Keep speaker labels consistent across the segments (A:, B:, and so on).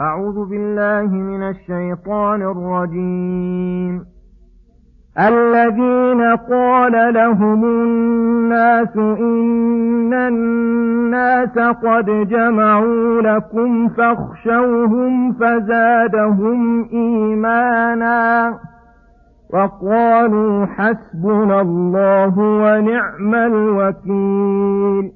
A: أعوذ بالله من الشيطان الرجيم. الذين قال لهم الناس إن الناس قد جمعوا لكم فاخشوهم فزادهم إيمانا وقالوا حسبنا الله ونعم الوكيل.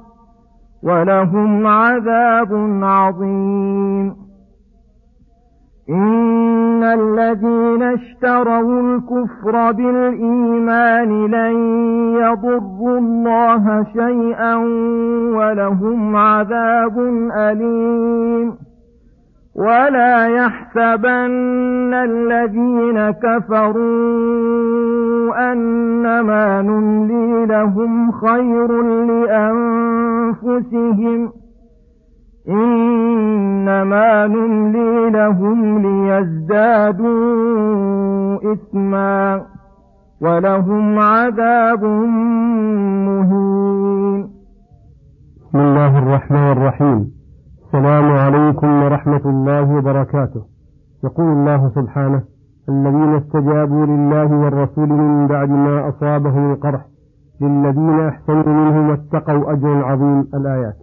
A: ولهم عذاب عظيم. إن الذين اشتروا الكفر بالإيمان لن يضروا الله شيئا ولهم عذاب أليم. ولا يحسبن الذين كفروا أنما نملي لهم خير لأنفسهم إنما نملي لهم ليزدادوا إثما ولهم عذاب مهين
B: بسم الله الرحمن الرحيم السلام عليكم ورحمة الله وبركاته. يقول الله سبحانه الذين استجابوا لله والرسول من بعد ما أصابهم القرح للذين أحسنوا منهم واتقوا أجر عظيم الآيات.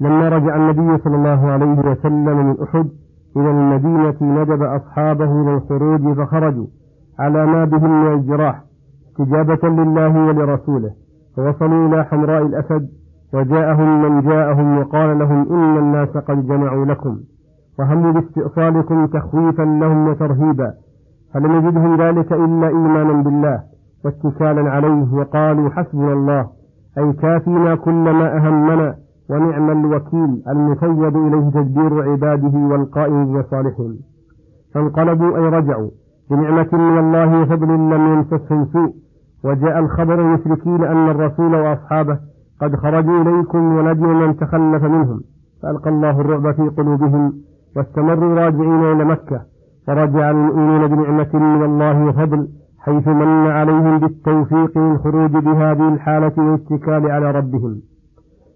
B: لما رجع النبي صلى الله عليه وسلم من أحد إلى المدينة ندب أصحابه إلى الخروج فخرجوا على ما بهم من الجراح استجابة لله ولرسوله. فوصلوا إلى حمراء الأسد وجاءهم من جاءهم وقال لهم إن الناس قد جمعوا لكم وهموا باستئصالكم تخويفا لهم وترهيبا فلم يجدهم ذلك إلا إيمانا بالله واتكالا عليه وقالوا حسبنا الله أي كافينا كل ما أهمنا ونعم الوكيل المفوض إليه تدبير عباده والقائم بمصالحهم فانقلبوا أي رجعوا بنعمة من الله وفضل لم يمسسهم سوء وجاء الخبر المشركين أن الرسول وأصحابه قد خرجوا إليكم ونجوا من تخلف منهم. فألقى الله الرعب في قلوبهم واستمروا راجعين إلى مكة. فرجع المؤمنون بنعمة من الله وفضل حيث من عليهم بالتوفيق للخروج بهذه الحالة والاتكال على ربهم.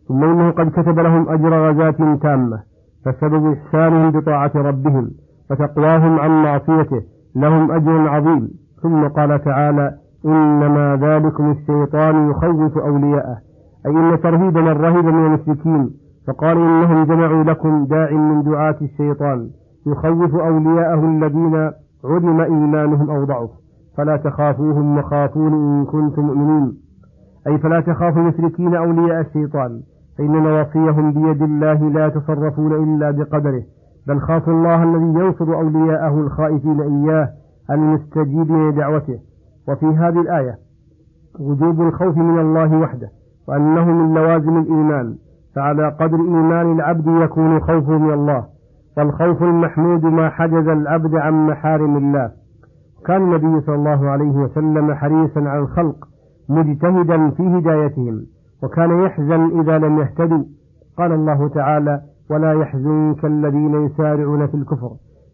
B: ثم إنه قد كتب لهم أجر غزاة تامة فسبب إحسانهم بطاعة ربهم وتقواهم عن معصيته لهم أجر عظيم. ثم قال تعالى إنما ذلكم الشيطان يخوف أولياءه. أي إن ترهيب من رهب من المشركين فقال إنهم جمعوا لكم داع من دعاة الشيطان يخوف أولياءه الذين علم إيمانهم أو ضعف فلا تخافوهم وخافون إن كنتم مؤمنين. أي فلا تخافوا المشركين أولياء الشيطان فإن نواصيهم بيد الله لا يتصرفون إلا بقدره بل خافوا الله الذي ينصر أولياءه الخائفين إياه المستجيبين لدعوته. وفي هذه الآية وجوب الخوف من الله وحده. وأنه من لوازم الإيمان فعلى قدر إيمان العبد يكون خوفه من الله والخوف المحمود ما حجز العبد عن محارم الله. كان النبي صلى الله عليه وسلم حريصا على الخلق مجتهدا في هدايتهم وكان يحزن إذا لم يهتدوا. قال الله تعالى ولا يحزنك الذين يسارعون في الكفر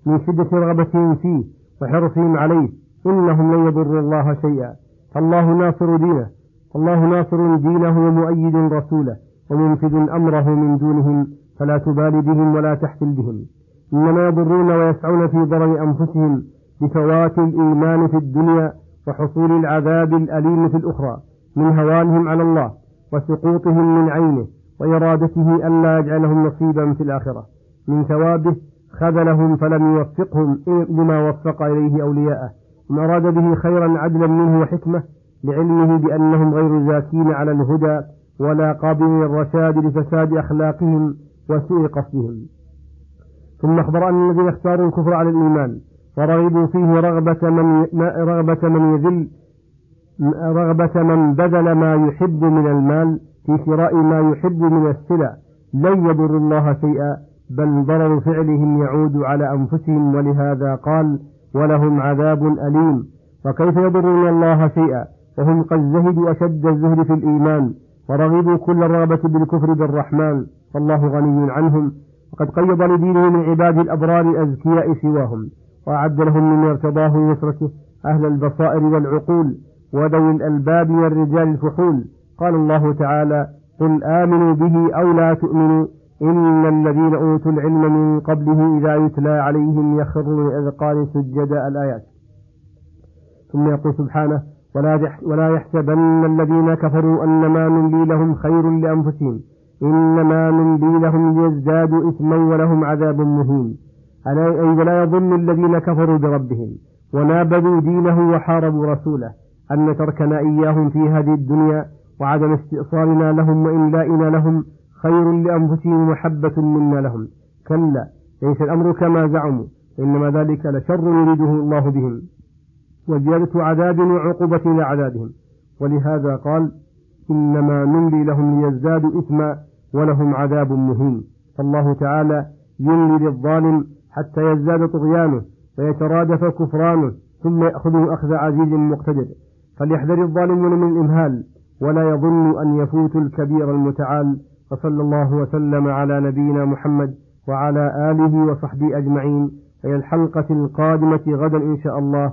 B: من شدة رغبتهم فيه وحرصهم عليه إنهم لن يضروا الله شيئا فالله ناصر دينه. الله ناصر دينه ومؤيد رسوله ومنفذ أمره من دونهم فلا تبالي بهم ولا تحفل بهم. إنما يضرون ويسعون في ضرر أنفسهم بفوات الإيمان في الدنيا وحصول العذاب الأليم في الأخرى من هوانهم على الله وسقوطهم من عينه وإرادته ألا يجعلهم نصيبا في الآخرة. من ثوابه خذلهم فلم يوفقهم لما وفق إليه أولياءه. إن أراد به خيرا عدلا منه وحكمة لعلمه بأنهم غير زاكين على الهدى ولا قابلين الرشاد لفساد أخلاقهم وسوء قصدهم. ثم أخبر أن الذين اختاروا الكفر على الإيمان ورغبوا فيه رغبة من رغبة من يذل رغبة من بذل ما يحب من المال في شراء ما يحب من السلع. لن يضر الله شيئا بل ضرر فعلهم يعود على أنفسهم ولهذا قال ولهم عذاب أليم. وكيف يضرون الله شيئا؟ وهم قد زهدوا أشد الزهد في الإيمان ورغبوا كل الرغبة بالكفر بالرحمن فالله غني عنهم. وقد قيض لدينه من عباد الأبرار الأزكياء سواهم وأعد لهم من ارتضاه ونصرته أهل البصائر والعقول وذوي الألباب والرجال الفحول. قال الله تعالى قل آمنوا به أو لا تؤمنوا إن الذين أوتوا العلم من قبله إذا يتلى عليهم يخرون الأذقان سجدا الآيات. ثم يقول سبحانه ولا يحسبن الذين كفروا أنما نملي لهم خير لأنفسهم إنما نملي لهم ليزدادوا إثما ولهم عذاب مهين. أي ولا يظن الذين كفروا بربهم ونابذوا دينه وحاربوا رسوله أن تركنا إياهم في هذه الدنيا وعدم استئصالنا لهم وإملائنا لهم خير لأنفسهم وحبة منا لهم. كلا ليس الأمر كما زعموا إنما ذلك لشر يريده الله بهم. وزيادة عذاب وعقوبة إلى عذابهم ولهذا قال إنما نملي لهم ليزدادوا إثما ولهم عذاب مهين. فالله تعالى يملي للظالم حتى يزداد طغيانه ويترادف كفرانه ثم يأخذه أخذ عزيز مقتدر. فليحذر الظالمون من الإمهال ولا يظن أن يفوت الكبير المتعال. وصلى الله وسلم على نبينا محمد وعلى آله وصحبه أجمعين. إلى الحلقة القادمة غدا إن شاء الله.